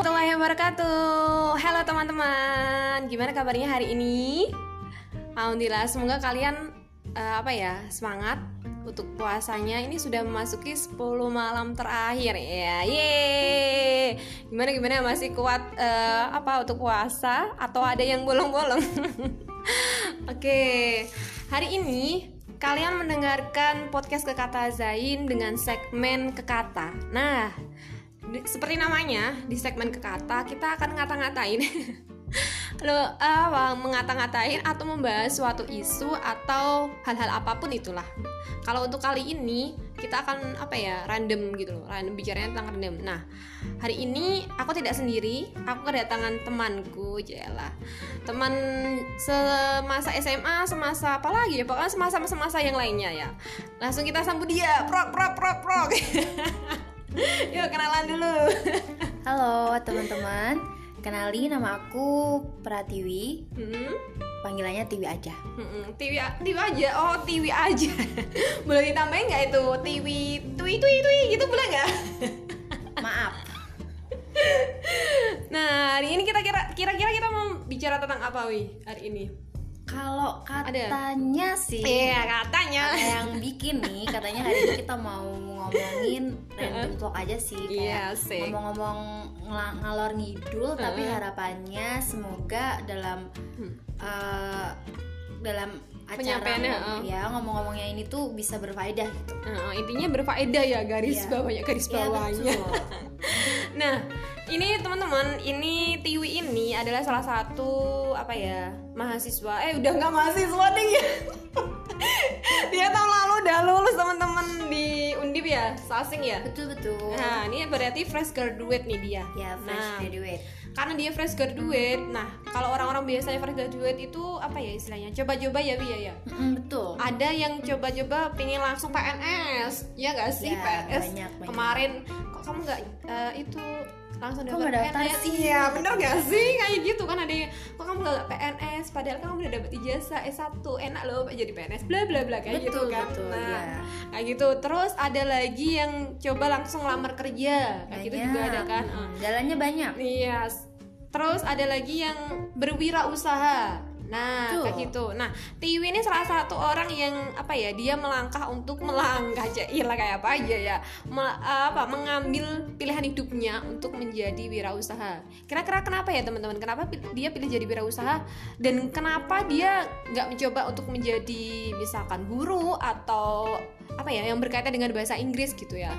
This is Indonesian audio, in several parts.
warahmatullahi wabarakatuh Halo teman-teman Gimana kabarnya hari ini? Alhamdulillah semoga kalian uh, Apa ya Semangat Untuk puasanya Ini sudah memasuki 10 malam terakhir ya Yeay Gimana gimana masih kuat uh, Apa untuk puasa Atau ada yang bolong-bolong Oke. Hari ini kalian mendengarkan podcast Kekata Zain dengan segmen Kekata. Nah, seperti namanya di segmen kekata kita akan ngata-ngatain. Lo uh, mengata-ngatain atau membahas suatu isu atau hal-hal apa pun itulah. Kalau untuk kali ini kita akan apa ya random gitu loh. Random bicaranya tentang random. Nah hari ini aku tidak sendiri. Aku kedatangan temanku jelah teman semasa SMA semasa apa lagi ya? Pokoknya semasa semasa yang lainnya ya. Langsung kita sambut dia. Prok prok prok prok Yuk kenalan dulu. Halo teman-teman, kenali nama aku Pratiwi. Hmm? Panggilannya Tiwi aja. Hmm, Tiwi, Tiwi aja. Oh Tiwi aja. boleh ditambahin nggak itu Tiwi, Tui, Tui, Tui gitu boleh nggak? Maaf. nah hari ini kita kira kira-kira kita mau bicara tentang apa wi hari ini? Kalau katanya Ada? sih, iya katanya. Ada yang bikin nih, katanya hari ini kita mau ngomongin random talk aja sih, kayak yeah, ngomong-ngomong ng ngalor ngidul, uh. tapi harapannya semoga dalam uh, dalam acara ngomong, ya ngomong-ngomongnya ini tuh bisa berfaedah gitu. Uh, intinya berfaedah ya garis yeah. bawahnya garis iya, bawahnya. Yeah, nah ini teman-teman ini Tiwi ini adalah salah satu apa ya mahasiswa eh udah nggak mahasiswa deh ya dia tahun lalu udah lulus teman-teman di Undip ya? Sasing ya? Betul betul. Nah ini berarti fresh graduate nih dia. Ya fresh nah, graduate. karena dia fresh graduate nah kalau orang-orang biasanya fresh graduate itu apa ya istilahnya? Coba-coba ya Bia ya? Mm, betul. Ada yang coba-coba pingin langsung PNS ya gak sih? Ya, PNS banyak, banyak. kemarin kok kamu nggak uh, itu langsung dapat PNS sih? Iya bener gak sih? Kayak gitu kan ada yang kok kamu gak PNS padahal kamu udah dapat ijazah S1 enak loh jadi PNS bla bla bla. Kayak gitu betul, gitu kan. betul, nah ya. kayak gitu. Terus ada lagi yang coba langsung lamar kerja. Kayak banyak. gitu juga ada kan hmm, jalannya banyak. Iya. Terus ada lagi yang berwirausaha Nah, Tuh. kayak gitu. Nah, Tiwi ini salah satu orang yang apa ya? Dia melangkah untuk melangkah aja, lah kayak apa aja ya. Mel, apa mengambil pilihan hidupnya untuk menjadi wirausaha. Kira-kira kenapa ya, teman-teman? Kenapa dia pilih jadi wirausaha dan kenapa dia nggak mencoba untuk menjadi misalkan guru atau apa ya yang berkaitan dengan bahasa Inggris gitu ya?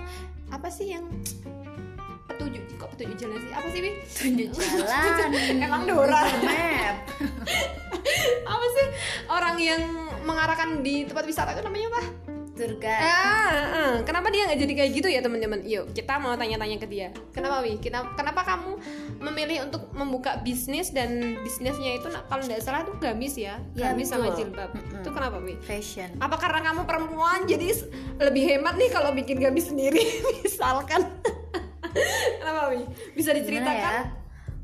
Apa sih yang petunjuk kok petunjuk jalan sih? Apa sih bi? Petunjuk jalan. emang Dora map apa sih? Orang yang mengarahkan di tempat wisata itu namanya apa? Surga. Ah, ah. kenapa dia nggak jadi kayak gitu ya teman-teman? Yuk kita mau tanya-tanya ke dia. Kenapa wi kenapa, kenapa kamu memilih untuk membuka bisnis dan bisnisnya itu kalau nggak salah tuh gamis ya, ya gamis sama jilbab. Mm -hmm. itu kenapa wi fashion. Apa karena kamu perempuan jadi lebih hemat nih kalau bikin gamis sendiri? Misalkan? Bisa diceritakan? Ya?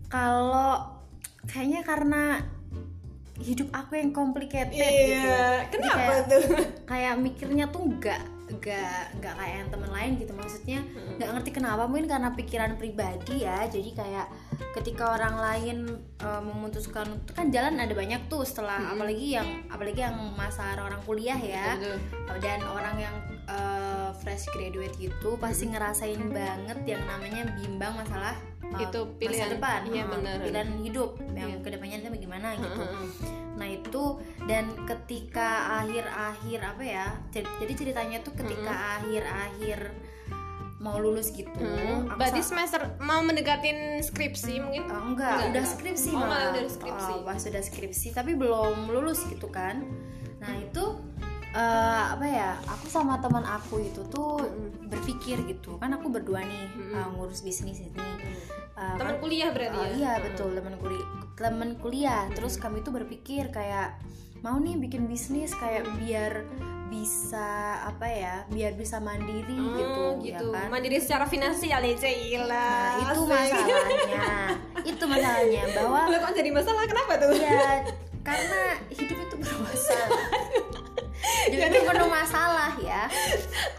Kalau kayaknya karena hidup aku yang complicated iya, gitu. Kenapa kayak, tuh? Kayak mikirnya tuh enggak enggak enggak kayak yang temen lain gitu maksudnya nggak ngerti kenapa mungkin karena pikiran pribadi ya jadi kayak ketika orang lain uh, memutuskan kan jalan ada banyak tuh setelah hmm. apalagi yang apalagi yang masa orang kuliah ya Betul. dan orang yang uh, fresh graduate gitu pasti ngerasain banget yang namanya bimbang masalah uh, itu pilihan masa depan iya, uh, bener. pilihan hidup yang iya. ke depannya itu bagaimana gitu nah itu dan ketika akhir-akhir apa ya jadi ceritanya tuh ketika akhir-akhir mau lulus gitu. Hmm. Berarti semester mau mendekatin skripsi mungkin? Oh, enggak, enggak, udah skripsi oh, malah. udah skripsi. Oh, pas sudah skripsi tapi belum lulus gitu kan. Nah, itu uh, apa ya aku sama teman aku itu tuh mm-hmm. berpikir gitu. Kan aku berdua nih mm-hmm. uh, ngurus bisnis ini. Uh, teman kan, kuliah berarti uh, ya? iya betul teman kuliah teman kuliah. Terus kami tuh berpikir kayak mau nih bikin bisnis kayak biar bisa apa ya biar bisa mandiri hmm, gitu, gitu. ya kan? Mandiri secara finansial ya Cila nah, itu masalahnya. Itu masalahnya bahwa lo kok jadi masalah? Kenapa tuh? Ya karena hidup itu bermasalah justru penuh masalah ya.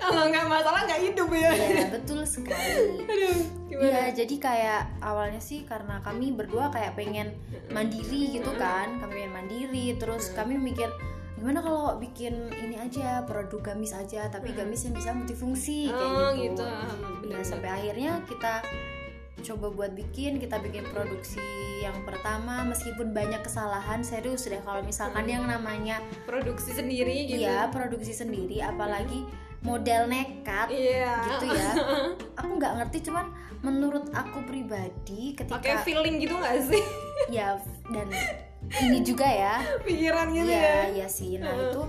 Kalau nggak masalah nggak hidup ya. Iya betul sekali. Aduh gimana? Iya jadi kayak awalnya sih karena kami berdua kayak pengen mandiri gitu kan. Kami pengen mandiri terus kami mikir gimana kalau bikin ini aja produk gamis aja tapi gamis yang bisa multifungsi kayak oh gitu, gitu. Ya benar sampai akhirnya kita coba buat bikin kita bikin produksi yang pertama meskipun banyak kesalahan serius deh kalau misalkan yang namanya produksi sendiri gitu. Iya produksi sendiri apalagi model nekat iya. gitu ya. Aku nggak ngerti cuman menurut aku pribadi pakai ketika feeling gitu nggak sih? Ya dan ini juga ya. Pikiran gitu ya ya. ya sih. Nah itu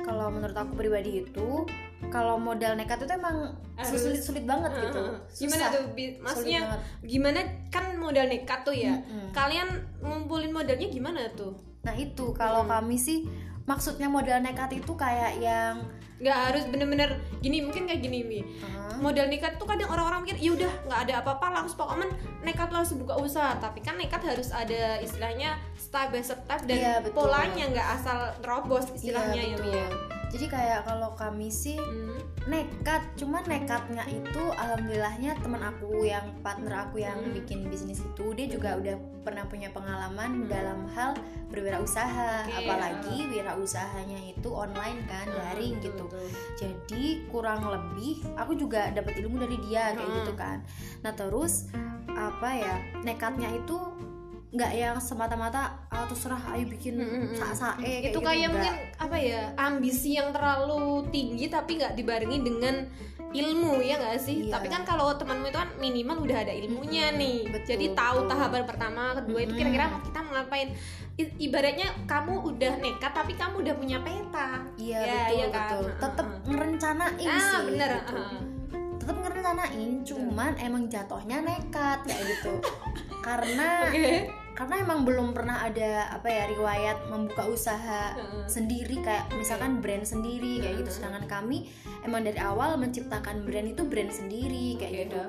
kalau menurut aku pribadi itu kalau model nekat itu emang Harus- sulit sulit banget gitu. Gimana tuh? Maksudnya gimana kan modal nekat tuh ya. Mm-mm. kalian ngumpulin modalnya gimana tuh? Nah itu kalau kami sih maksudnya model nekat itu kayak yang nggak harus bener-bener gini mungkin kayak gini mi. Uh, modal nekat tuh kadang orang-orang mikir ya udah nggak ada apa-apa langsung pokoknya nekat langsung buka usaha. Tapi kan nekat harus ada istilahnya step by step dan Iya, polanya nggak asal terobos istilahnya iya, ya. Mi ya jadi kayak kalau kami sih Hmm. nekat cuman nekatnya itu alhamdulillahnya teman aku yang partner aku yang Hmm. bikin bisnis itu dia juga udah pernah punya pengalaman dalam hal berwirausaha Oke, apalagi wirausahanya itu online kan daring Betul, gitu betul. jadi kurang lebih aku juga dapat ilmu dari dia kayak Hmm. gitu kan nah terus apa ya nekatnya itu nggak yang semata-mata ah terserah ayo bikin Hmm, hmm, hmm. sak-sae itu gitu, kayak nggak. mungkin apa ya ambisi yang terlalu tinggi tapi nggak dibarengi dengan ilmu ya nggak sih Iya. tapi kan kalau temanmu itu kan minimal udah ada ilmunya nih betul, jadi tahu betul. tahapan pertama kedua itu Mm-mm. kira-kira mau kita mau ngapain I- ibaratnya kamu udah nekat tapi kamu udah punya peta Iya Ya, betul iya kan? betul. Tetap ngerencanain ah sih. bener gitu. ah. Tetap ngerencanain, cuman emang jatuhnya nekat kayak gitu. karena oke karena emang belum pernah ada apa ya riwayat membuka usaha Heeh. sendiri kayak misalkan brand sendiri kayak gitu. Sedangkan kami emang dari awal menciptakan brand itu brand sendiri kayak Oke, gitu.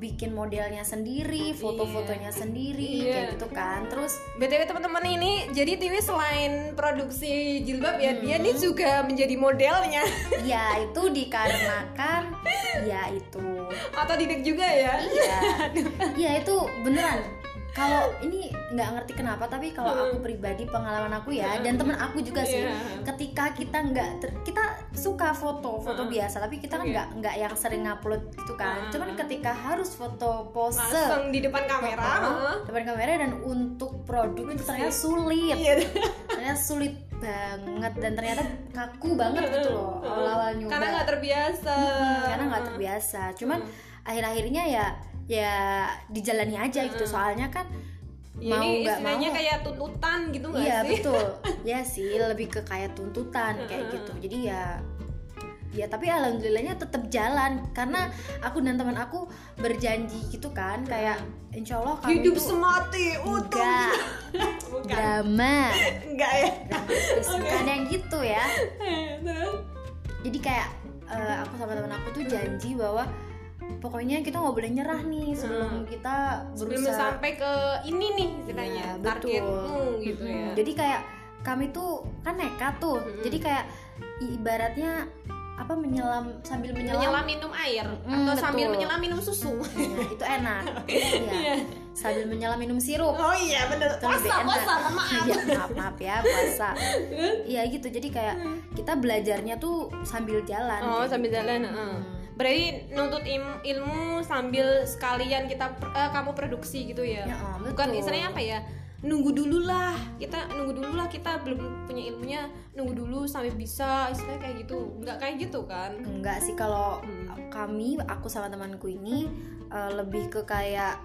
Bikin modelnya sendiri, foto-fotonya sendiri Iya. kayak gitu kan. Terus btw teman-teman ini jadi Tiwi selain produksi jilbab ya dia nih juga menjadi modelnya ya itu dikarenakan ya itu atau didik juga ya Iya, iya itu beneran. Kalau ini nggak ngerti kenapa, tapi kalau aku pribadi pengalaman aku ya, dan temen aku juga sih, Iya. ketika kita nggak kita suka foto foto biasa, tapi kita kan nggak nggak yang sering ngupload gitu kan. Heeh. Cuman ketika harus foto pose langsung di depan kamera Heeh, heeh. depan kamera dan untuk produk itu ternyata sulit, iya. Ternyata sulit banget dan ternyata kaku banget gitu loh awal-awal nyoba. karena nggak terbiasa. Hmm, karena nggak terbiasa. Cuman akhir-akhirnya ya ya dijalani aja gitu. Soalnya kan Ya, mau ini nggak istilahnya mau kayak tuntutan gitu nggak iya sih? betul. Ya sih lebih ke kayak tuntutan kayak gitu. Jadi ya ya tapi alhamdulillahnya tetap jalan. Karena aku dan teman aku berjanji gitu kan kayak insya Allah kami hidup tuh semati utuh. Enggak. Bukan. Drama. Enggak ya? Dramatis bukan yang gitu ya. Jadi kayak eh, aku sama teman aku tuh janji bahwa pokoknya kita nggak boleh nyerah nih sebelum kita sebelum berusaha. sampai ke ini nih istilahnya Iya, targetmu gitu Mm-mm. ya jadi kayak kami tuh kan nekat tuh. Mm-mm. jadi kayak ibaratnya apa menyelam sambil menyelam, menyelam minum air Mm, atau sambil betul. menyelam minum susu. Nah, itu enak. Iya. Sambil menyelam minum sirup. Oh iya lebih puasa puasa maaf. Iya, maaf maaf ya puasa. Iya gitu. Jadi kayak kita belajarnya tuh sambil jalan oh kayak sambil gitu. jalan heeh. Hmm. Berarti nuntut ilmu sambil sekalian kita eh, kamu produksi gitu ya? Ya, bukan betul. istilahnya apa ya? Nunggu dulu lah kita nunggu dulu lah kita belum punya ilmunya nunggu dulu sampai bisa istilahnya kayak gitu. Nggak kayak gitu kan? Enggak sih kalau Hmm. kami aku sama temanku ini eh, lebih ke kayak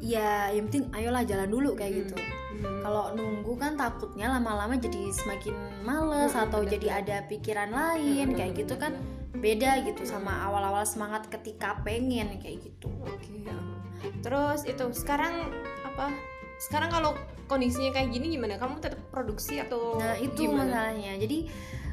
ya yang penting ayolah jalan dulu kayak gitu. Hmm. kalau nunggu kan takutnya lama-lama jadi semakin males Hmm, atau bener, jadi ada pikiran lain Hmm, kayak gitu kan beda gitu sama awal-awal semangat ketika pengen kayak gitu Oke. ya. Terus itu sekarang apa? Sekarang kalau kondisinya kayak gini gimana? Kamu tetap produksi atau nah itu gimana? masalahnya jadi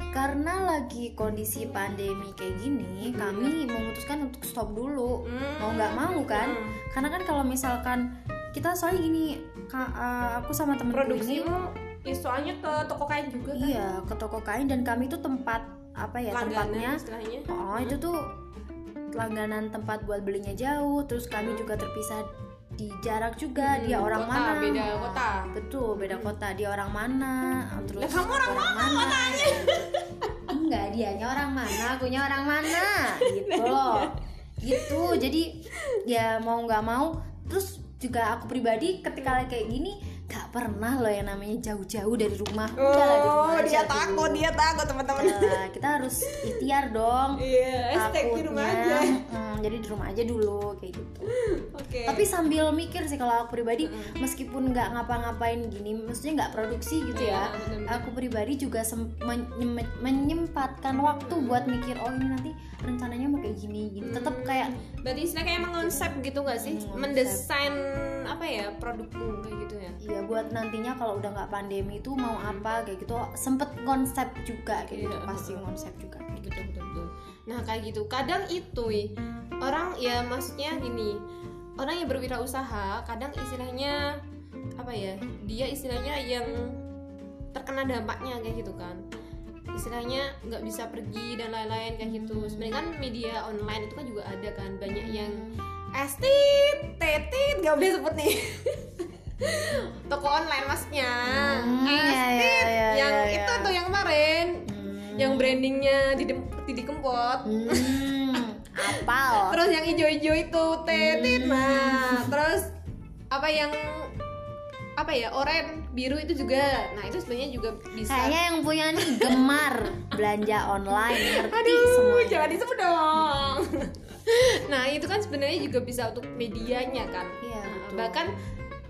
karena lagi kondisi pandemi kayak gini kami memutuskan untuk stop dulu Hmm. mau nggak mau kan Hmm. karena kan kalau misalkan kita soalnya gini Ka- eh, aku sama temenku ini Produksimu ya soalnya ke toko kain juga kan? iya ke toko kain dan kami itu tempat apa ya Langganan tempatnya. oh itu tuh langganan tempat buat belinya jauh terus kami juga terpisah di jarak juga Hmm, dia orang kota, mana. beda kota. betul beda kota dia orang mana terus Lah, kamu orang mana enggak dianya orang mana akunya orang mana gitu. Loh gitu jadi ya mau nggak mau terus juga aku pribadi ketika kayak gini gak pernah loh yang namanya jauh-jauh dari rumah Udah lah, di rumah Oh, aja dia dulu. takut, dia takut teman-teman. Nah, kita harus ikhtiar dong Iya, stay di rumah Takutnya, aja. mm, jadi di rumah aja dulu kayak gitu Oke. tapi sambil mikir sih kalau aku pribadi meskipun nggak ngapa-ngapain gini maksudnya nggak produksi gitu Iya, ya bener-bener. aku pribadi juga sem- menyem- menyempatkan waktu buat mikir oh ini nanti rencananya mau kayak gini gini tetap kayak berarti istilahnya kayak mengonsep gitu nggak sih? Hmm, konsep. Mendesain apa ya produkmu kayak gitu ya? Ya buat nantinya kalau udah nggak pandemi itu mau apa kayak gitu. Sempet konsep juga kayak gitu. Iya, pasti konsep juga. Kayak gitu. betul betul betul. Nah kayak gitu. Kadang itu orang ya maksudnya gini. Orang yang berwirausaha kadang istilahnya apa ya dia istilahnya yang terkena dampaknya kayak gitu kan. Istilahnya nggak bisa pergi dan lain-lain kayak gitu. Sebenarnya kan media online itu kan juga ada kan. Banyak yang estit tetit nggak boleh sebut nih toko online maksudnya Hmm, iya, estit iya, iya, yang iya, itu iya. tuh yang kemarin Hmm. yang brandingnya Didi, Didi Kempot hmm, apal terus yang ijo-ijo itu tetit Hmm. nah terus apa yang apa ya oren biru itu juga nah itu sebenarnya juga bisa Kayaknya yang punya nih gemar belanja online ngerti aduh semuanya. jangan disebut dong nah itu kan sebenarnya juga bisa untuk medianya kan Iya, Nah, betul. bahkan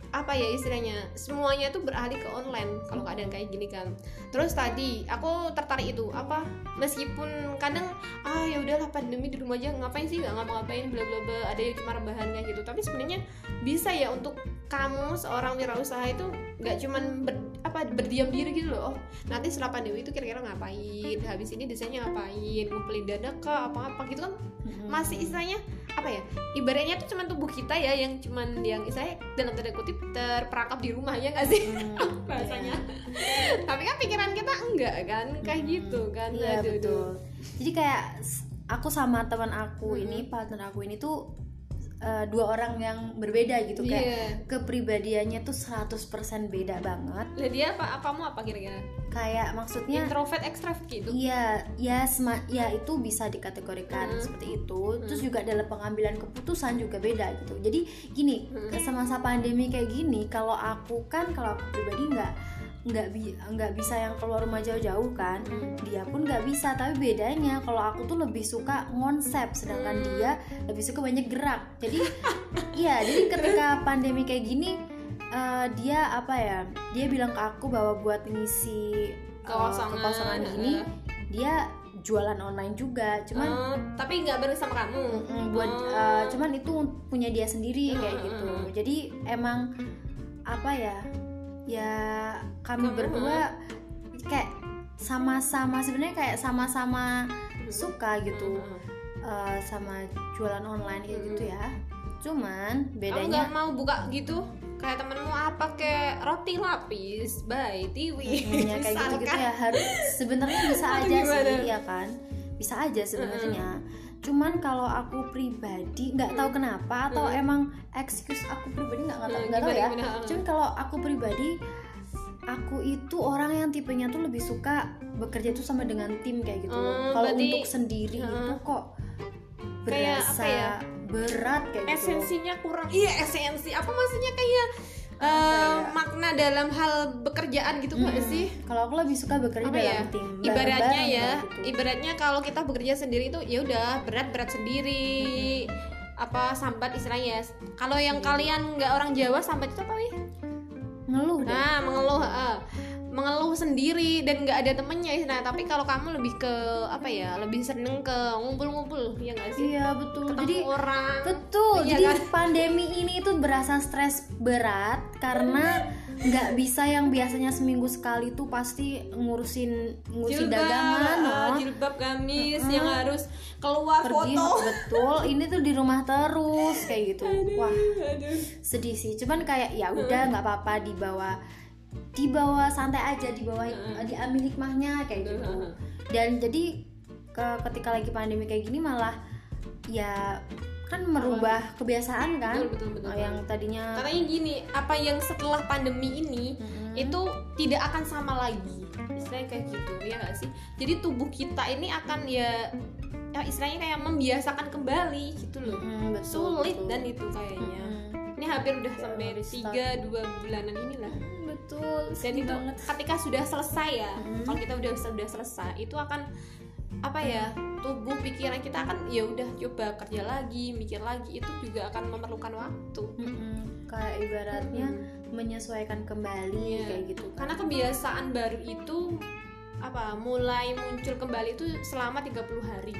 apa ya istilahnya semuanya tuh beralih ke online kalau keadaan kayak gini kan. Terus tadi aku tertarik itu apa meskipun kadang ah ya udahlah pandemi di rumah aja ngapain sih nggak ngapa-ngapain bla bla bla ada yang cuma rebahan kayak gitu. Tapi sebenarnya bisa ya untuk kamu seorang wirausaha itu nggak cuman ber- apa berdiam diri gitu loh. Oh nanti setelah pandemi itu kira-kira ngapain habis ini desainnya ngapain ngumpulin dana kah apa apa gitu kan. Mm-mm. masih istilahnya apa ya ibaratnya tuh cuman tubuh kita ya yang cuman yang istilahnya dalam tanda kutip terperangkap di rumah ya nggak sih Hmm, bahasanya tapi kan pikiran kita enggak kan kayak gitu kan Iya Aduh, betul. aduh. Jadi kayak aku sama teman aku Mm-mm. ini, partner aku ini tuh eh, dua orang yang berbeda gitu kayak Iya. kepribadiannya tuh 100% beda banget. Lah dia apa kamu apa kira-kira Kayak maksudnya introvert ekstrovert gitu Iya, ya sema, ya itu bisa dikategorikan Hmm. seperti itu. Terus juga dalam pengambilan keputusan juga beda gitu. Jadi gini, ke semasa pandemi kayak gini, kalau aku kan kalau aku pribadi nggak nggak bi nggak bisa yang keluar rumah jauh-jauh kan. Dia pun nggak bisa, tapi bedanya kalau aku tuh lebih suka ngonsep, sedangkan dia lebih suka banyak gerak. Jadi iya, jadi ketika pandemi kayak gini eh, dia apa ya? Dia bilang ke aku bahwa buat ngisi eh, Kekosongan, kekosongan gini heeh. dia jualan online juga cuman Oh, tapi nggak bareng sama kamu mm, buat eh, cuman itu punya dia sendiri kayak gitu jadi emang apa ya ya kami Kamu, berdua kayak sama-sama sebenarnya kayak sama-sama suka gitu eh, sama jualan online kayak gitu ya. Cuman kamu bedanya nggak mau buka gitu? Kayak temenmu apa? Kayak roti lapis by tiwi. Ya kayak gitu gitu ya harus sebenarnya bisa aja gimana? sih ya kan? Bisa aja sebenarnya. Cuman kalau aku pribadi nggak tahu kenapa atau emang excuse aku pribadi nggak nggak tahu ya. gimana? cuman kalau aku pribadi aku itu orang yang tipenya tuh lebih suka bekerja tuh sama dengan tim kayak gitu Oh, kalau berarti- untuk sendiri Heeh. itu kok Kayak berasa apa ya? berat kayak gitu esensinya kurang iya esensi apa maksudnya kayak eh, ya? makna dalam hal bekerjaan gitu nggak Mm-mm. sih kalau aku lebih suka bekerja apa dalam ya tim ibaratnya ya gitu. ibaratnya kalau kita bekerja sendiri itu ya udah berat berat sendiri apa sambat istilahnya ya. kalau yang kalian nggak orang Jawa sambat itu apa wih ngeluh deh. Nah mengeluh eh. mengeluh sendiri dan nggak ada temennya nah tapi kalau kamu lebih ke apa ya lebih seneng ke ngumpul-ngumpul ya nggak sih? Iya betul. Ketemu jadi orang. Betul, Iya jadi kan? pandemi ini tuh berasa stres berat karena nggak bisa yang biasanya seminggu sekali tuh pasti ngurusin ngurusin dagangan, eh, no. jilbab gamis yang harus keluar pergi foto betul. Ini tuh di rumah terus kayak gitu. Wah, Aduh. sedih sih. Cuman kayak ya udah nggak apa-apa dibawa dibawa santai aja, dibawa diambil hikmahnya kayak gitu. Dan jadi ke ketika lagi pandemi kayak gini malah ya kan merubah kebiasaan kan? Betul betul betul Oh, yang tadinya katanya gini apa yang setelah pandemi ini Mm-mm. itu tidak akan sama lagi. Istilahnya kayak gitu ya gak sih? Jadi tubuh kita ini akan ya ya istilahnya kayak membiasakan kembali gitu loh. Mm-mm, betul, sulit betul. dan itu kayaknya. Mm-mm. ini hampir udah Ya, sampai tiga dua bulanan inilah. Betul dan itu banget. ketika sudah selesai ya Mm-mm. kalau kita udah sudah selesai itu akan apa ya tubuh pikiran kita akan ya udah coba kerja lagi mikir lagi itu juga akan memerlukan waktu Mm-mm. kayak ibaratnya menyesuaikan kembali Iya. kayak gitu kan. karena kebiasaan baru itu apa mulai muncul kembali itu selama 30 hari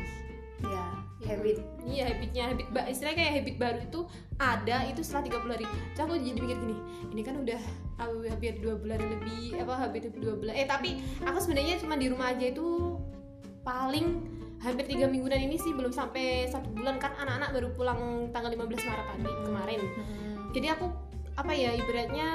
ya habit iya habitnya habit istilahnya kayak habit baru itu ada itu setelah 30 hari terus aku jadi mikir gini ini kan udah hampir dua bulan lebih apa hampir dua bulan eh tapi aku sebenarnya cuma di rumah aja itu paling hampir tiga mingguan ini sih belum sampai satu bulan kan anak-anak baru pulang tanggal 15 Maret tadi kemarin Mm-mm. jadi aku apa ya ibaratnya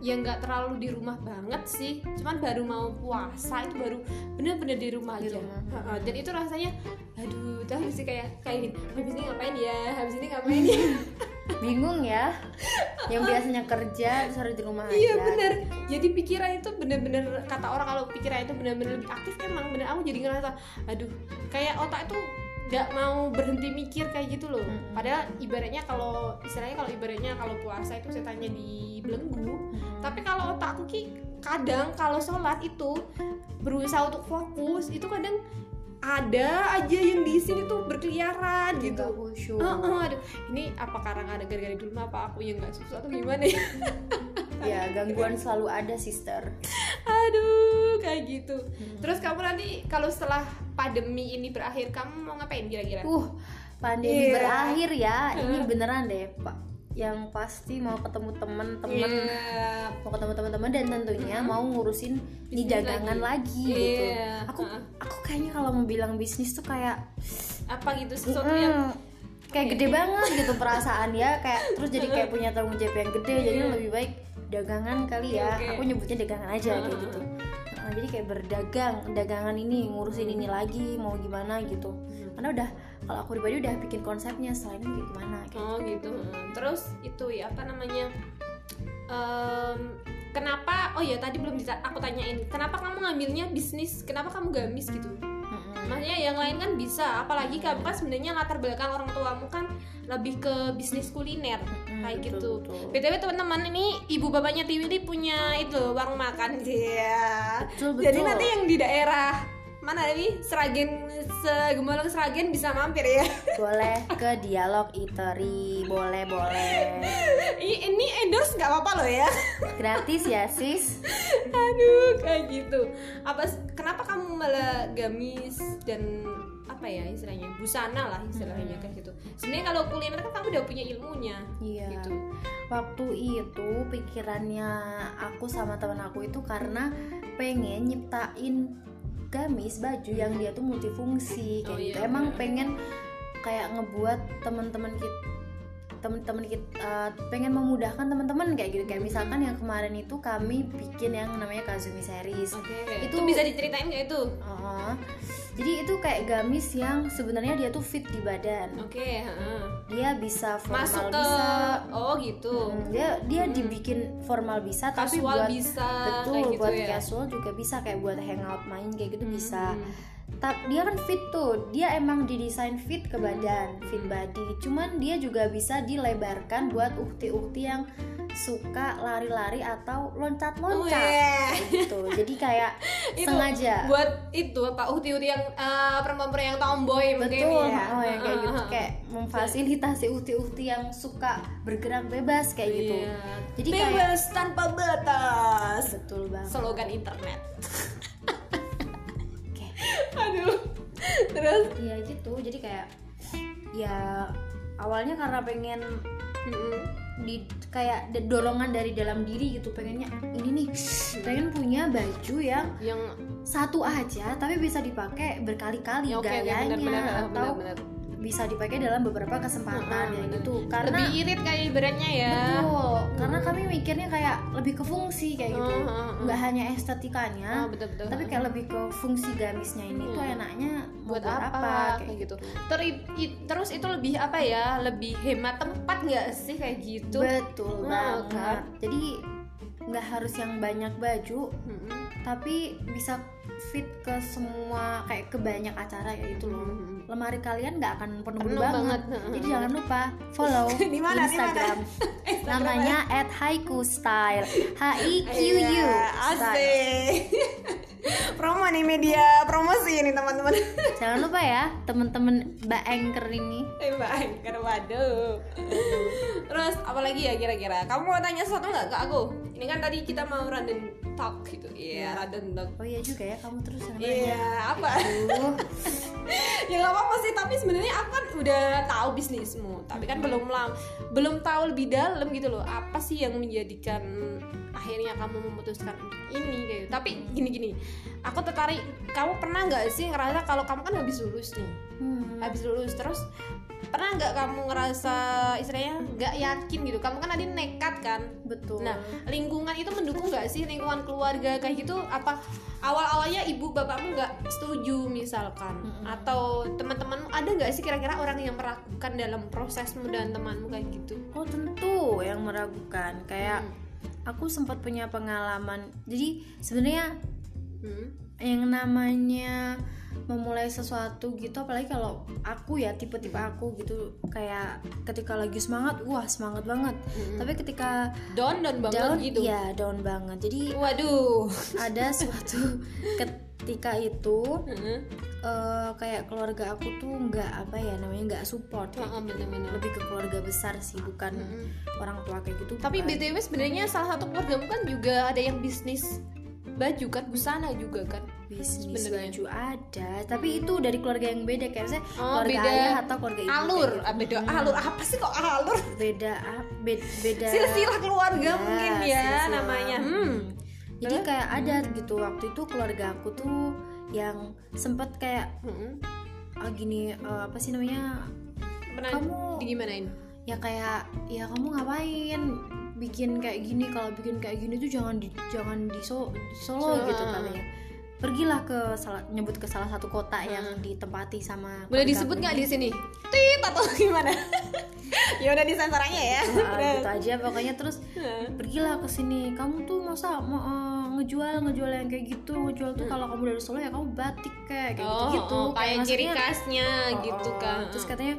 ya nggak terlalu di rumah banget sih. Cuman baru mau puasa itu baru bener-bener di rumah Di aja. rumah. Dan itu rasanya aduh tuh habis ini kayak kayak gini habis ini ngapain ya habis ini ngapain ya? Bingung ya yang biasanya kerja harus di rumah iya aja bener. jadi pikiran itu bener-bener kata orang kalau pikiran itu bener-bener lebih aktif emang bener. Aku jadi ngerasa aduh kayak otak itu nggak mau berhenti mikir kayak gitu loh Mm-mm. padahal ibaratnya kalau istilahnya kalau ibaratnya kalau puasa itu setannya dibelenggu Mm-mm. tapi kalau otakku ki kadang kalau sholat itu berusaha untuk fokus itu kadang ada aja yang di sini tuh berkeliaran gitu khusyuk. Oh, oh, aduh ini apa karena ada gara-gara di rumah apa aku yang nggak susah atau gimana ya ya gangguan selalu ada sister aduh kayak gitu. Hmm. terus kamu nanti kalau setelah pandemi ini berakhir kamu mau ngapain kira-kira? Uh pandemi Iya. berakhir ya. Ini beneran deh pak. Yang pasti mau ketemu temen-temen. Iya. mau ketemu teman-teman dan tentunya mau ngurusin Bisnis dagangan lagi, gitu Iya. aku Heeh. aku kayaknya kalau mau bilang bisnis tuh kayak apa gitu? Sesuatu yang Mm, kayak gede banget gitu perasaan ya kayak terus jadi kayak punya tanggung jawab yang gede. Jadi Iya. lebih baik dagangan kali ya Oke. aku nyebutnya dagangan aja kayak gitu Nah, jadi kayak berdagang dagangan ini ngurusin ini lagi mau gimana gitu karena udah kalau aku pribadi udah bikin konsepnya selain ini kayak gimana kayak Oh gitu. Hmm. Terus itu ya apa namanya? Em, kenapa? Oh ya tadi belum dita- aku tanyain. Kenapa kamu ngambilnya bisnis? Kenapa kamu gamis gitu? Maksudnya yang lain kan bisa. Apalagi kamu kan sebenarnya latar belakang orang tuamu kan lebih ke bisnis kuliner Mm, kayak betul, gitu. betul. btw teman-teman ini ibu bapaknya Tiwi ini punya itu warung makan dia. Betul, Jadi betul. nanti yang di daerah mana nih Seragen Segemolong Seragen bisa mampir ya. boleh ke dialog eatery boleh boleh ini endorse nggak apa-apa loh ya. gratis ya sis Aduh, kayak gitu. Apa kenapa kamu malah gamis dan apa ya istilahnya busana lah istilahnya Hmm. kayak gitu. Sebenarnya kalau kuliner kan kamu udah punya ilmunya. iya Gitu. waktu itu pikirannya aku sama temen aku itu karena pengen nyiptain gamis baju yang dia tuh multifungsi kayak Oh, gitu iya, emang bener. pengen kayak ngebuat teman-teman kita teman-teman kita uh, pengen memudahkan teman-teman kayak gitu kayak misalkan yang kemarin itu kami bikin yang namanya Kazumi series Oke. Itu- Itu bisa diceritain nggak itu? Uh, jadi itu kayak gamis yang sebenarnya dia tuh fit di badan Oke, heeh. dia bisa formal Masuk ke bisa oh gitu. Hmm, dia dia dibikin formal bisa tapi buat bisa betul kayak gitu buat ya. casual juga bisa kayak buat hangout main kayak gitu bisa Hmm. tapi dia kan fit tuh dia emang didesain fit ke badan fit body cuman dia juga bisa dilebarkan buat ukti-ukti yang suka lari-lari atau loncat-loncat Weh. gitu jadi kayak Itu sengaja buat itu apa uti-uti yang eh, perempuan-perempuan yang tomboy mungkin betul ya. oh yang kayak gitu Heeh. kayak memfasilitasi ukti-ukti yang suka bergerak bebas kayak gitu Iya. jadi kayak bebas tanpa batas. betul banget Slogan internet. Aduh. Terus? Iya gitu, jadi kayak ya awalnya karena pengen di kayak dorongan dari dalam diri gitu. Pengennya ini nih pengen punya baju yang yang satu aja tapi bisa dipakai berkali-kali ya gayanya benar-benar atau benar-benar bisa dipakai dalam beberapa kesempatan ya gitu. Karena lebih irit kayak ibaratnya ya. Betul karena kami mikirnya kayak lebih ke fungsi kayak gitu. Hmm, hmm, hmm. nggak hanya estetikanya Oh, betul betul tapi kayak lebih ke fungsi gamisnya ini tuh Hmm. enaknya mau buat apa, kayak gitu. Ter- i- terus itu lebih apa ya? Lebih hemat tempat nggak sih kayak gitu? Betul Hmm, banget. kan? jadi nggak harus yang banyak baju Mm-mm. tapi bisa fit ke semua kayak ke banyak acara kayak gitu loh Mm-mm. lemari kalian nggak akan penuh, Penuh banget. banget. jadi jangan lupa follow Di mana, di Instagram namanya at haiku style h i q u Iya, style promo nih media promosi ini teman-teman. Jangan lupa ya temen-temen mbak anchor ini. Eh mbak Anchor waduh. Terus apa lagi ya kira-kira? Kamu mau tanya sesuatu nggak ke aku? Ini kan tadi kita mau random talk gitu. Iya random talk. Oh iya juga ya kamu terus iya apa? Aduh, ya nggak apa-apa sih tapi sebenarnya aku kan udah tahu bisnismu tapi kan belum lam belum tahu lebih dalam gitu loh. Apa sih yang menjadikan akhirnya kamu memutuskan untuk ini kayak gitu. tapi gini-gini aku tertarik kamu pernah nggak sih ngerasa kalau kamu kan habis lulus nih hmm, habis lulus terus pernah nggak kamu ngerasa istilahnya nggak yakin gitu kamu kan tadi nekat kan betul Nah, lingkungan itu mendukung nggak sih lingkungan keluarga kayak gitu? Apa awal-awalnya ibu bapakmu nggak setuju misalkan? Mm-mm. Atau teman-temanmu ada nggak sih kira-kira orang yang meragukan dalam prosesmu dan temanmu kayak gitu? oh tentu yang meragukan kayak Hmm. Aku sempat punya pengalaman jadi sebenarnya Hmm. yang namanya memulai sesuatu gitu apalagi kalau aku ya tipe-tipe Hmm. aku gitu kayak ketika lagi semangat wah semangat banget Hmm. tapi ketika Down down banget down gitu. ya down banget jadi Waduh. ada suatu ketika itu Heeh. eh, kayak keluarga aku tuh nggak apa ya namanya nggak support Heeh, gitu. bener-bener. lebih ke keluarga besar sih bukan Mm-mm. orang tua kayak gitu Tapi bukan. btw sebenarnya salah satu keluargamu kan juga ada yang bisnis baju kan busana juga kan bisnis sebenarnya. baju ada tapi itu dari keluarga yang beda kayak misalnya Oh, keluarga beda. ayah atau keluarga ibu alur gitu. beda Hmm, alur apa sih kok alur beda ah, be- beda silsilah keluarga Ya, mungkin ya silsilah. namanya hmm jadi kayak ada gitu waktu itu keluarga aku tuh yang sempet kayak Hmm. ah, gini eh, apa sih namanya pernah Kamu- digimanain? Ya kayak ya kamu ngapain bikin kayak gini kalau bikin kayak gini tuh jangan di jangan di, So- di Solo So- gitu katanya pergilah ke salah nyebut ke salah satu kota yang ditempati sama boleh disebut nggak di sini? Tit atau gimana? Ya udah disensor aja ya. Ah, gitu aja pokoknya. Terus pergilah ke sini. Kamu tuh masa mau eh, ngejual ngejual yang kayak gitu? Ngejual tuh kalau kamu dari Solo ya kamu batik kayak kayak oh, gitu gitu oh, kayak ciri khasnya Oh, gitu oh. kan. terus katanya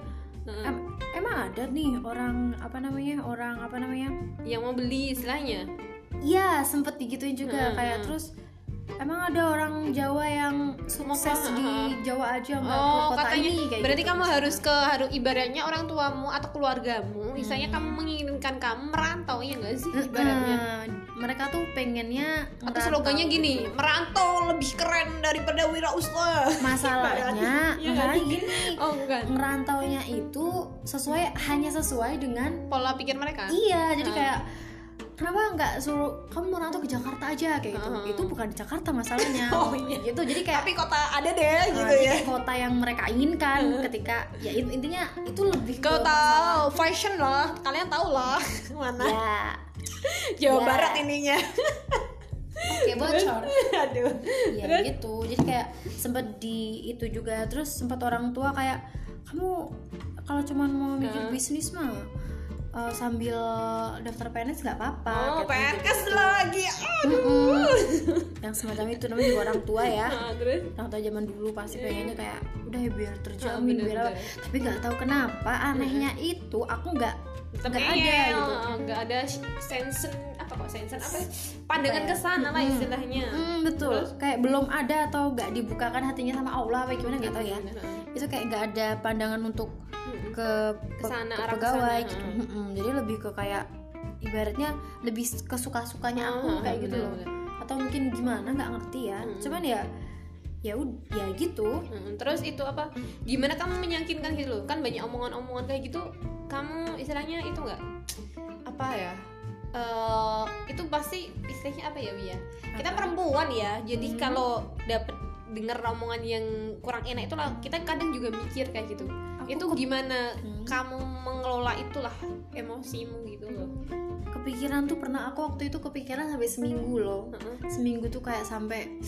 "Em- emang ada nih orang apa namanya orang apa namanya? Yang mau beli istilahnya? Iya sempet digituin juga. Hmm, kayak hmm. terus emang ada orang Jawa yang sukses di Jawa aja nggak Oh, kota katanya ini kayak berarti gitu. kamu harus ke harus ibaratnya orang tuamu atau keluargamu, misalnya kamu menginginkan kamu merantau ya enggak sih ibaratnya? Eh, mereka tuh pengennya Atau slogannya gini, merantau lebih keren daripada wirausaha. masalahnya nggak sih? gini Oh, bukan. ngerantaunya itu sesuai hanya sesuai dengan Pola pikir mereka. iya jadi kayak kenapa nggak suruh kamu merantau ke Jakarta aja? Kayak gitu. Ah. itu bukan di Jakarta masalahnya. Oh, iya. gitu. Jadi kayak Tapi kota ada deh uh, gitu ya. kota yang mereka inginkan ketika ya in- intinya itu lebih ke Kau masalah- tahu fashion lah, kalian tahu lah mana. Ya. Jawa Ya. Barat ininya. oke bocor Aduh. ya gitu. Jadi kayak sempet di itu juga. Terus sempat orang tua kayak kamu kalau cuman mau mikir bisnis mah uh, sambil daftar PNS nggak apa-apa Oh, PNS gitu. lagi. Mm-mm. yang semacam itu namanya juga orang tua ya Ah, terus orang tua zaman dulu pasti pengennya kayak udah ya biar Ah, terjamin bener, biar apa." bener. tapi nggak tahu kenapa anehnya itu aku nggak nggak ada iya, gitu nggak ada sensen apa kok sensen apa ya? pandangan ya? ke sana lah istilahnya Hmm, betul kayak belum ada atau nggak dibukakan hatinya sama Allah apa gimana nggak tahu ya itu kayak nggak ada pandangan untuk. Ke, Ke sana, ke arah pegawai ke sana, gitu. Heeh. Mm-mm. jadi lebih ke kayak ibaratnya lebih kesuka sukanya aku Ah, kayak gitu loh. bener. atau mungkin gimana nggak ngerti ya. Mm-mm. cuman ya ya ud- ya gitu. Mm, terus itu apa? Gimana kamu meyakinkan gitu loh? Kan banyak omongan-omongan kayak gitu. Kamu istilahnya itu nggak? Apa ya? Eh itu pasti istilahnya apa ya Wia kita perempuan ya. Jadi Hmm. kalau dapet dengar omongan yang kurang enak itulah kita kadang juga mikir kayak gitu Aku itu gimana Hmm. kamu mengelola itulah emosimu gitu loh kepikiran tuh pernah aku waktu itu kepikiran sampai seminggu loh Heeh. seminggu tuh kayak sampai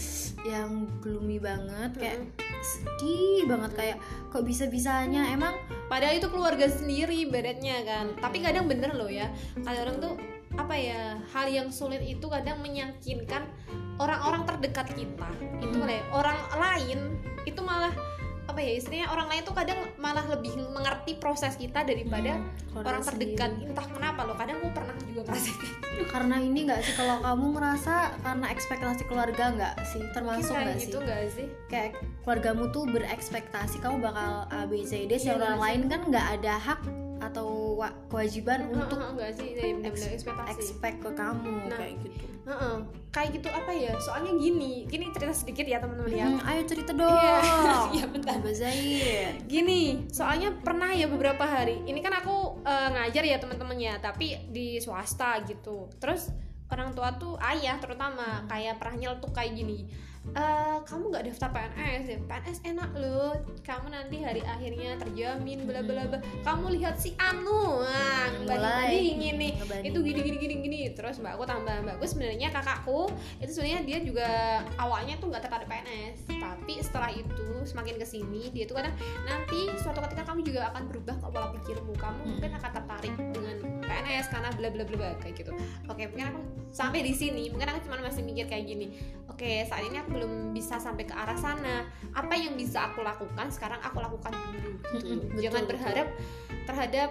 yang gloomy banget kayak Heeh. sedih banget kayak kok bisa bisanya emang padahal itu keluarga sendiri ibaratnya kan tapi kadang bener loh ya kadang orang tuh apa ya hal yang sulit itu kadang menyakinkan orang-orang terdekat kita. Itu Hmm. ya. orang lain itu malah apa ya istilahnya orang lain tuh kadang malah lebih mengerti proses kita daripada Hmm, orang terdekat. sendiri. entah kenapa loh kadang aku pernah juga ngerasain karena ini nggak sih? Kalau kamu ngerasa karena ekspektasi keluarga nggak sih? Termasuk kayak nggak gitu sih? sih? Kayak keluargamu tuh berekspektasi kamu bakal A B C D. Iya, si orang nggak lain kan nggak ada hak atau wa- kewajiban untuk Heeh, nggak sih ya, benar-benar ekspektasi expect ke kamu Nah. kayak gitu Heeh. kayak gitu apa ya soalnya gini gini cerita sedikit ya teman-teman ya Hmm, ayo cerita dong Iya. Iya, bentar. Mbak Zaid Gini, soalnya pernah ya beberapa hari. Ini kan aku eh, ngajar ya teman-temannya, tapi di swasta gitu. Terus orang tua tuh ayah terutama kayak pernah nyeletuk kayak gini. "Eh, kamu nggak daftar PNS ya? PNS enak loh. Kamu nanti hari akhirnya terjamin bla bla bla. Kamu lihat si Anu, nah, banding mulai. bandingin nih. Ngebanding. Itu gini gini gini gini. Terus mbak aku tambah mbak aku sebenarnya kakakku itu sebenarnya dia juga awalnya tuh nggak tertarik PNS tapi setelah itu semakin ke sini dia tuh kadang nanti suatu ketika kamu juga akan berubah pola pikirmu kamu mungkin akan tertarik PNS karena bla bla bla kayak gitu. Oke mungkin aku sampai di sini. Mungkin aku cuma masih mikir kayak gini. Oke saat ini aku belum bisa sampai ke arah sana. Apa yang bisa aku lakukan sekarang aku lakukan dulu gitu. Betul, jangan betul. berharap terhadap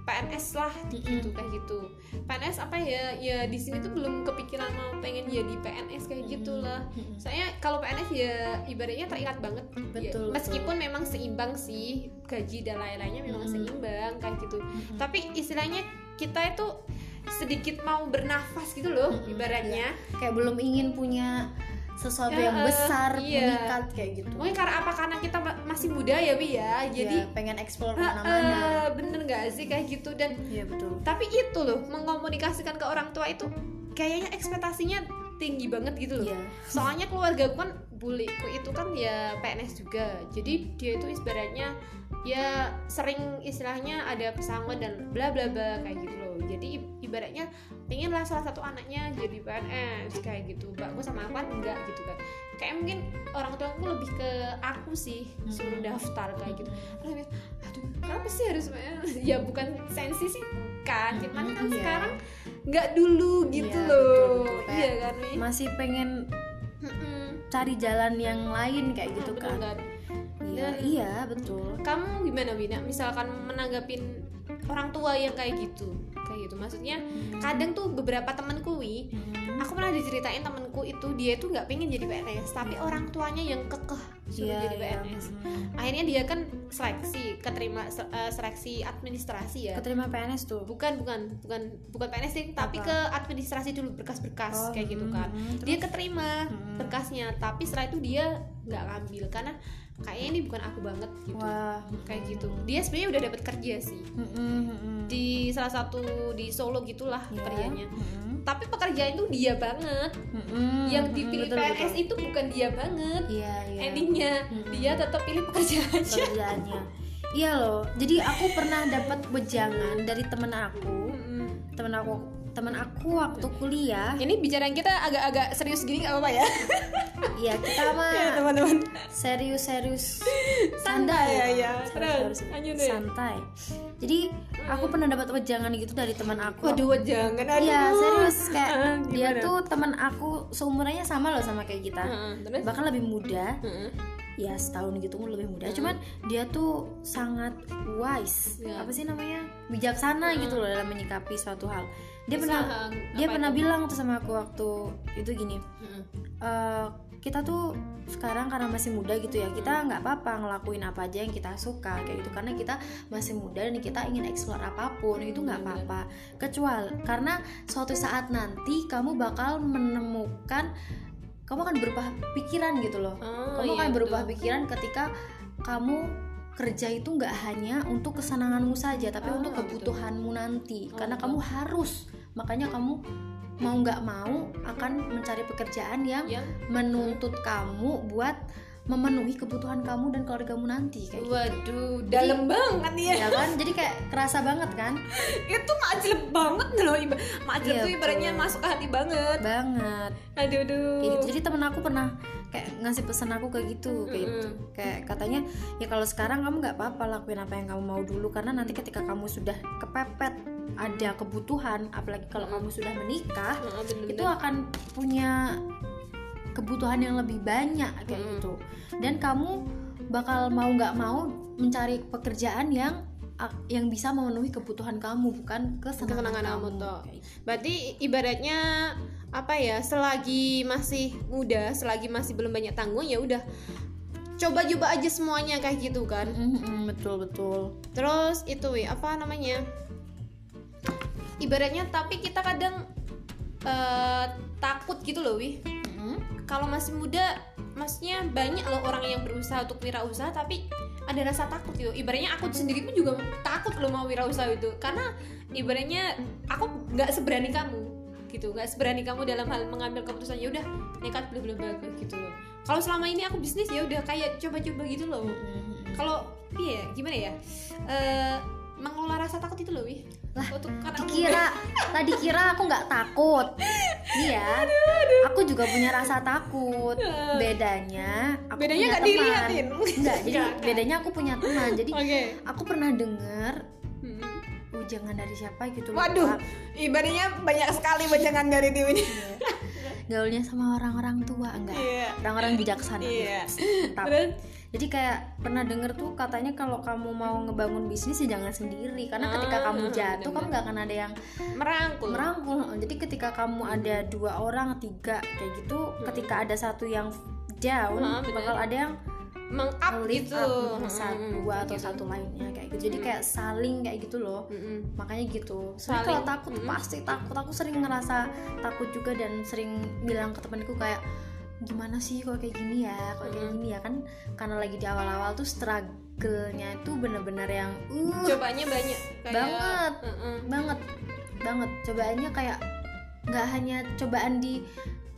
PNS lah gitu kayak gitu. PNS apa ya? Ya di sini tuh belum kepikiran mau pengen jadi PNS kayak gitulah. Mm-mm. saya kalau PNS ya ibaratnya terikat banget. Ya, Betul, meskipun memang seimbang sih gaji dan lain-lainnya memang seimbang kayak gitu. Tapi istilahnya kita itu sedikit mau bernafas gitu loh Mm-mm, ibaratnya. Kayak belum ingin punya sesuatu Ya, yang eh, besar iya. mengikat kayak gitu. Mungkin karena apa? Karena kita ma- masih muda ya bi ya. Jadi Ya, pengen eh, ke mana-mana eh, bener gak sih? Kayak gitu. Dan iya betul. tapi itu loh mengkomunikasikan ke orang tua itu kayaknya ekspektasinya tinggi banget gitu loh. Iya. Soalnya keluarga kan buliku itu kan ya PNS juga. Jadi dia itu ibaratnya ya sering istilahnya ada pesangon dan bla bla bla kayak gitu loh. Jadi ibaratnya pengen lah salah satu anaknya jadi PNS kayak gitu. Mbakku sama aku kan enggak gitu kan. Kayak mungkin orang tua aku lebih ke aku sih suruh daftar kayak gitu. Terus aduh kenapa sih harus ya bukan sensi sih bukan. Cuman kan Iya. sekarang nggak dulu gitu Iya, loh betul, betul. iya Kayak kan Mi? masih pengen Mm-mm. cari jalan yang lain kayak gitu Betul kan kan? iya Dan- iya betul kamu gimana Bina misalkan menanggapin orang tua yang kayak gitu kayak gitu maksudnya kadang tuh beberapa temanku wi Hmm. Aku pernah diceritain temanku itu dia tuh nggak pengen jadi PNS tapi orang tuanya yang kekeh suruh Iya, jadi iya. PNS Hmm. akhirnya dia kan seleksi keterima eh, seleksi administrasi ya keterima PNS tuh bukan bukan bukan bukan PNS sih tapi Apa? ke administrasi dulu berkas-berkas Oh, kayak gitu hmm, kan hmm, dia terus? keterima Hmm. berkasnya tapi setelah itu dia nggak ngambil karena kayaknya ini bukan aku banget gitu. Wah. Kayak gitu. Dia sebenarnya udah dapat kerja sih. Di salah satu di Solo gitulah Ya. kerjanya. tapi pekerjaan itu dia banget. Yang dipilih betul, PNS betul. itu bukan dia banget. Iya iya. Endingnya dia tetap pilih pekerjaannya pekerjaannya. Iya loh. Jadi aku pernah dapat wejangan dari temen aku. Temen aku temen aku waktu kuliah. Ini bicaraan kita agak-agak serius gini nggak apa-apa ya? Iya kita mah teman-teman. serius-serius. Santai ya, ya. Serius, santai. Jadi aku pernah dapat wejangan gitu dari teman aku. Waduh jangan aduh. Iya serius. Kayak Ah, dia tuh teman aku seumurannya sama loh sama kayak kita. Terus? Bahkan lebih muda. Heeh. ya setahun gitu lebih muda. Hmm. cuman dia tuh sangat wise. Ya. apa sih namanya? Bijaksana Hmm. gitu loh dalam menyikapi suatu hal dia Bisa, pernah apa dia pernah itu? bilang tuh sama aku waktu itu gini Heeh. "Eh, kita tuh sekarang karena masih muda gitu ya kita nggak apa-apa ngelakuin apa aja yang kita suka kayak gitu karena kita masih muda dan kita ingin eksplor apa pun itu nggak apa-apa kecuali karena suatu saat nanti kamu bakal menemukan kamu akan berubah pikiran gitu loh Oh, kamu iya, akan berubah betul. pikiran ketika kamu kerja itu nggak hanya untuk kesenanganmu saja tapi Ah, untuk kebutuhanmu nanti. Oh, karena kamu harus makanya kamu mau nggak mau akan mencari pekerjaan yang yang menuntut kamu buat memenuhi kebutuhan kamu dan keluargamu nanti kayak gitu. waduh dalam banget nih ya ya kan jadi kayak kerasa banget kan itu majeleb banget loh iba majeleb Iya, tuh ibaratnya betul. masuk ke hati banget banget aduh aduh gitu. jadi temen aku pernah kayak ngasih pesan aku kayak gitu kayak, gitu. Kayak katanya ya kalau sekarang kamu nggak apa-apa lakuin apa yang kamu mau dulu karena nanti ketika kamu sudah kepepet ada kebutuhan apalagi kalau kamu sudah menikah Heeh, bener-bener. itu akan punya kebutuhan yang lebih banyak kayak Mm-mm. gitu dan kamu bakal mau nggak mau mencari pekerjaan yang yang bisa memenuhi kebutuhan kamu bukan kesenangan Kesenangan kamu, kamu gitu. berarti ibaratnya apa ya selagi masih muda selagi masih belum banyak tanggung ya udah coba-coba aja semuanya kayak gitu kan Mm-mm, betul betul terus itu wi apa namanya ibaratnya tapi kita kadang eh, takut gitu loh wi Mm-mm. Kalau masih muda maksudnya banyak loh orang yang berusaha untuk wirausaha tapi ada rasa takut gitu ibaratnya aku sendiri pun juga takut loh mau wirausaha itu. Karena ibaratnya aku nggak seberani kamu gitu. Nggak seberani kamu dalam hal mengambil keputusan ya udah nekat belum belum bagus gitu loh. Kalau selama ini aku bisnis ya udah kayak coba-coba gitu loh. Kalau iya gimana ya? Eh mengelola rasa takut itu loh wih. Lah, untuk karena dikira tadi kira aku nggak takut iya aku juga punya rasa takut bedanya aku Bedanya punya nggak teman. dilihatin. Nggak, jadi nggak. bedanya aku punya teman jadi oke aku pernah denger Hmm. ujangan dari siapa gitu waduh lupa. ibaratnya banyak sekali bajangan dari tim ini gaulnya sama orang-orang tua enggak Iya. orang-orang bijaksana Iya. Tetap. Terus? Jadi kayak pernah denger tuh katanya kalau kamu mau ngebangun bisnis ya jangan sendiri. Karena ketika Ah, kamu jatuh bener-bener. kamu nggak akan ada yang merangkul. Merangkul. Jadi ketika kamu ada dua orang tiga kayak gitu ketika ada satu yang down Ah, bener. bakal ada yang meng-up gitu. up Hmm, satu dua atau gitu. satu lainnya kayak gitu. Jadi kayak saling kayak gitu loh. Mm-mm. makanya gitu. Soalnya kalau takut mm. pasti takut. Aku sering ngerasa takut juga dan sering bilang ke temanku kayak gimana sih kalau kayak gini ya kalau kayak Mm. gini ya kan karena lagi di awal-awal tuh struggle-nya itu bener-bener yang uh cobanya banyak kayak Banget. Mm-mm. banget banget cobaannya kayak nggak hanya cobaan di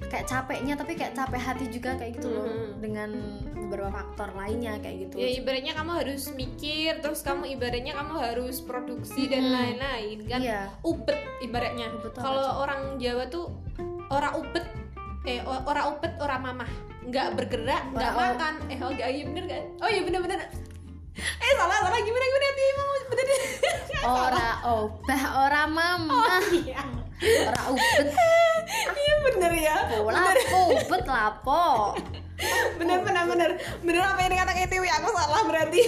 kayak capeknya tapi kayak capek hati juga kayak gitu loh Mhm. dengan beberapa faktor lainnya kayak gitu ya ibaratnya kamu harus mikir terus kamu ibaratnya kamu harus produksi dan Mm-mm. lain-lain kan iya ubet ibaratnya kalau orang Jawa tuh ora ubet eh o- ora ubet ora mamah. Nggak bergerak nggak makan. Eh oh nggak iya bener kan oh iya bener bener. Eh salah salah. Gimana gimana? Nanti mau bener ora obah ora mama iya. Ora ubet iya bener ya. Lapo ubet lapo bener bener bener bener apa yang dikatakan Tiwi aku salah berarti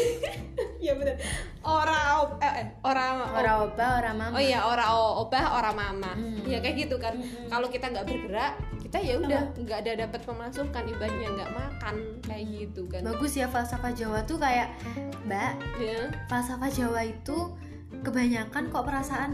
iya bener ora eh, eh, ora ora obah ora mama Oh iya, ora o- obah, ora mama. Hmm. Ya kayak gitu kan. Hmm. Kalau kita nggak bergerak, kita ya udah nggak ada dapat pemasukan, ibaratnya nggak makan kayak gitu kan. bagus ya falsafah Jawa tuh kayak mbak Ya, falsafah Jawa itu kebanyakan kok perasaan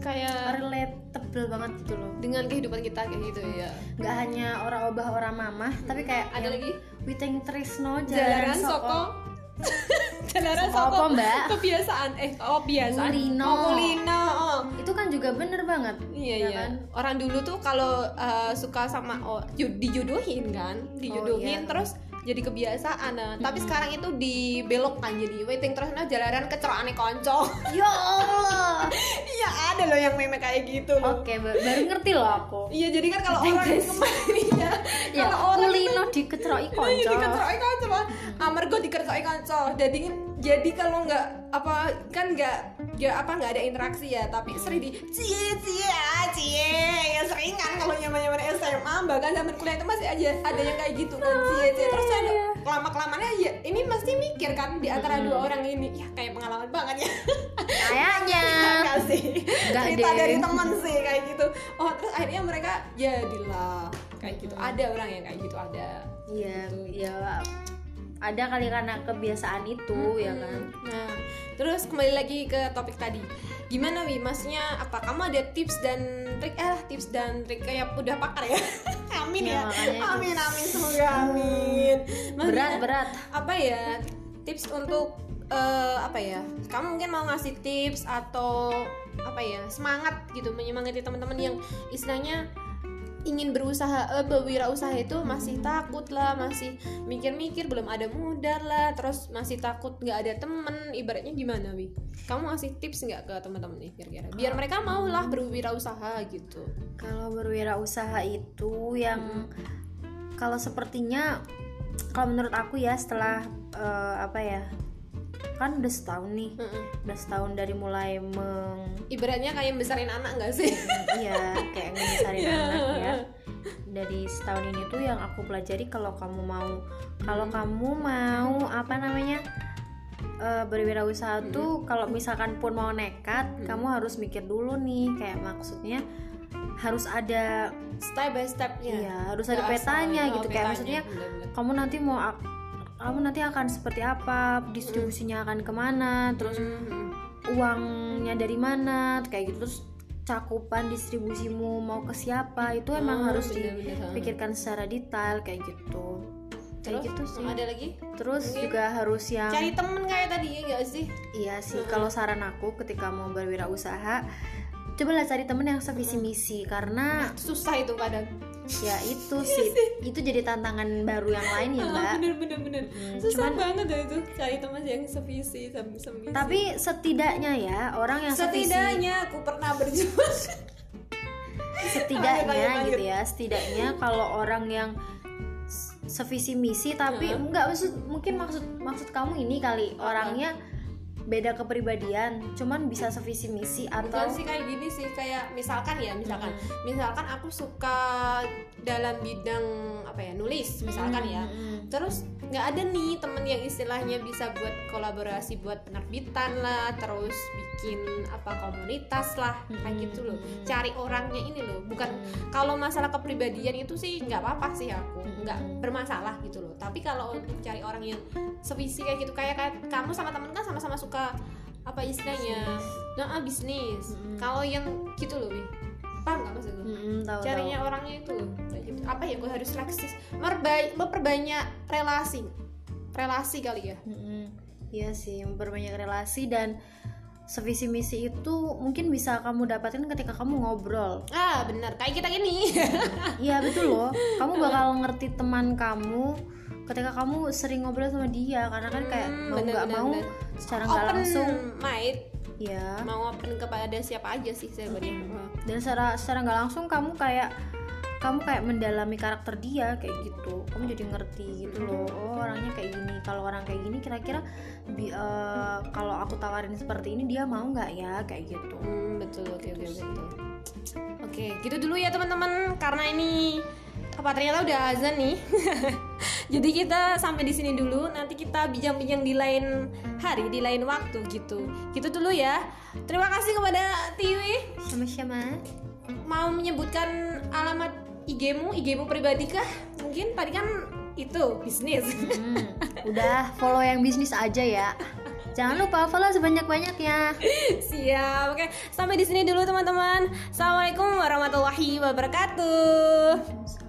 kayak relatable banget gitu loh dengan kehidupan kita kayak gitu ya. nggak hanya ora obah ora mamah tapi kayak Ada lagi Witing Trisno jalaran Jalaran soko. Soko jalaran Soko Mbak? Kebiasaan eh oh kebiasaan. Kulino. Oh, kulino. Oh. itu kan juga bener banget Iya ya iya. kan? Orang dulu tuh kalau uh, suka sama oh, dijodohin kan, dijodohin iya. terus jadi kebiasaan. Nah, tapi sekarang itu dibelokkan jadi waiting terus nah jalanan kecerokane konco. ya Allah Iya ada loh yang meme kayak gitu loh. oke ba- baru ngerti loh aku Iya jadi kan kalau orang kemarin ya, ya kalau orang kulino dikeceroki Iya konco dikeroki kanca Pak. Amarga dikeroki kanca. Jadi jadi kalau nggak apa kan nggak ya apa nggak ada interaksi ya tapi sering di cie cie ah, cie. Ya sering kan kalau nyaman nyaman SMA bahkan zaman kuliah itu masih aja ada yang kayak gitu kan cie cie. Terus ada lama kelamannya ya ini pasti mikir kan di antara dua orang ini. Ya kayak pengalaman banget ya. Kayaknya. Enggak sih. Enggak cerita deh. dari teman sih kayak gitu. Oh terus akhirnya mereka jadilah kayak gitu. Ada orang yang kayak gitu ada. Iya ya ada kali karena kebiasaan itu ya kan Nah, terus kembali lagi ke topik tadi. Gimana wi? Maksudnya apa? Kamu ada tips dan trik? Eh, tips dan trik kayak udah pakar ya? amin Ya, ya. amin amin semoga amin. Maksudnya, berat berat Apa ya? Tips untuk eh, apa ya? Kamu mungkin mau ngasih tips atau apa ya? Semangat gitu menyemangati teman-teman yang istilahnya ingin berusaha eh, berwirausaha itu masih takut lah masih mikir-mikir belum ada modal lah terus masih takut nggak ada temen. Ibaratnya gimana wi? Kamu ngasih tips nggak ke teman-teman nih kira-kira? Biar mereka mau lah berwirausaha gitu. Kalau berwirausaha itu yang kalau sepertinya kalau menurut aku ya setelah eh, apa ya kan udah setahun nih. Mm-mm. udah setahun dari mulai meng ibaratnya kayak besarin anak nggak sih? Iya kayak ngebesarin anak ya. Dari setahun ini tuh yang aku pelajari kalau kamu mau kalau kamu mau apa namanya eh, berwirausaha tuh kalau misalkan pun mau nekat kamu harus mikir dulu nih kayak maksudnya harus ada step by stepnya. Iya, harus ada asal, petanya oh, gitu. kayak petanya, maksudnya bener-bener. kamu nanti mau kamu nanti akan seperti apa, distribusinya akan ke mana, terus Mhm. uangnya dari mana, kayak gitu. Terus cakupan distribusimu mau ke siapa? Itu emang Oh, harus dipikirkan secara detail kayak gitu. Kayak terus gitu sih. ada lagi? Terus Mungkin juga harus yang cari temen kayak tadi ya nggak sih? Iya sih. Kalau saran aku ketika mau berwirausaha cobalah cari temen yang sevisi misi karena susah itu kadang ya itu sih. itu jadi tantangan baru yang lain ya mbak. Bener bener bener. Hmm, susah cuman- banget ya itu. Cari teman yang sevisi sem semisi. Tapi setidaknya ya orang yang sevisi setidaknya aku pernah berjuang. Setidaknya Lanjut, lanjut, gitu ya setidaknya kalau orang yang sevisi misi tapi enggak maksud mungkin maksud maksud kamu ini kali orangnya beda kepribadian cuman bisa sevisi misi bukan atau sih kayak gini sih kayak misalkan ya misalkan. Misalkan aku suka dalam bidang apa ya nulis misalkan ya. Mm-mm. terus nggak ada nih temen yang istilahnya bisa buat kolaborasi buat penerbitan lah terus bikin apa komunitas lah kayak gitu loh. Cari orangnya ini loh. Bukan kalau masalah kepribadian itu sih nggak apa-apa sih aku. Nggak bermasalah gitu loh. Tapi kalau untuk cari orang yang sevisi kayak gitu kayak, kayak kamu sama temen kan sama-sama suka apa istilahnya? Nah ah, bisnis. Kalau yang gitu loh paham nggak maksud gue Mm-mm, tahu tahu. carinya orangnya itu loh gitu. apa ya gue harus reaksis? Merba- memperbanyak relasi. Relasi kali ya. Mm-mm. Iya sih, memperbanyak relasi dan sevisi misi itu mungkin bisa kamu dapatin ketika kamu ngobrol. ah benar. Kayak kita gini Iya betul loh. Kamu bakal ngerti teman kamu ketika kamu sering ngobrol sama dia karena kan kayak Hmm, mau nggak mau bener. Secara nggak langsung. mind ya mau open kepada siapa aja sih sebenarnya? Dan secara secara nggak langsung kamu kayak kamu kayak mendalami karakter dia kayak gitu. Kamu jadi ngerti gitu loh. Oh orangnya kayak gini. Kalau orang kayak gini kira-kira eh, kalau aku tawarin seperti ini dia mau nggak ya? Kayak gitu. Hmm, betul oke oke betul. Oke gitu dulu ya teman-teman. Karena ini apa ternyata udah azan nih. Jadi kita sampai di sini dulu. Nanti kita bincang-bincang di lain hari di lain waktu gitu. Gitu dulu ya. Terima kasih kepada Tiwi. Sama-sama. Mau menyebutkan alamat IG-mu IG-mu pribadi kah? Mungkin tadi kan itu bisnis. Hmm, udah follow yang bisnis aja ya. Jangan lupa follow sebanyak-banyaknya siap oke. Sampai di sini dulu teman-teman. Assalamualaikum warahmatullahi wabarakatuh